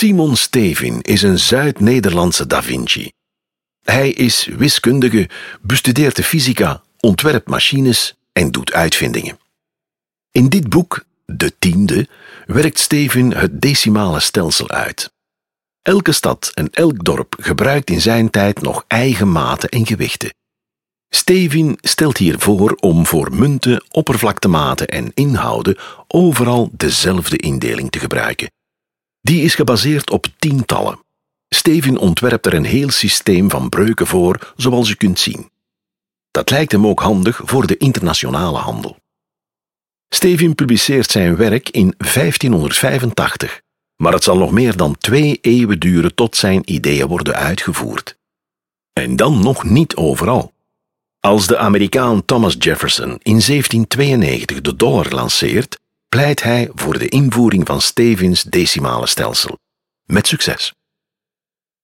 Simon Stevin is een Zuid-Nederlandse Da Vinci. Hij is wiskundige, bestudeert de fysica, ontwerpt machines en doet uitvindingen. In dit boek, De Tiende, werkt Stevin het decimale stelsel uit. Elke stad en elk dorp gebruikt in zijn tijd nog eigen maten en gewichten. Stevin stelt hier voor om voor munten, oppervlaktematen en inhouden overal dezelfde indeling te gebruiken. Die is gebaseerd op tientallen. Stevin ontwerpt er een heel systeem van breuken voor, zoals je kunt zien. Dat lijkt hem ook handig voor de internationale handel. Stevin publiceert zijn werk in 1585, maar het zal nog meer dan twee eeuwen duren tot zijn ideeën worden uitgevoerd. En dan nog niet overal. Als de Amerikaan Thomas Jefferson in 1792 de dollar lanceert, pleit hij voor de invoering van Stevens decimale stelsel. Met succes.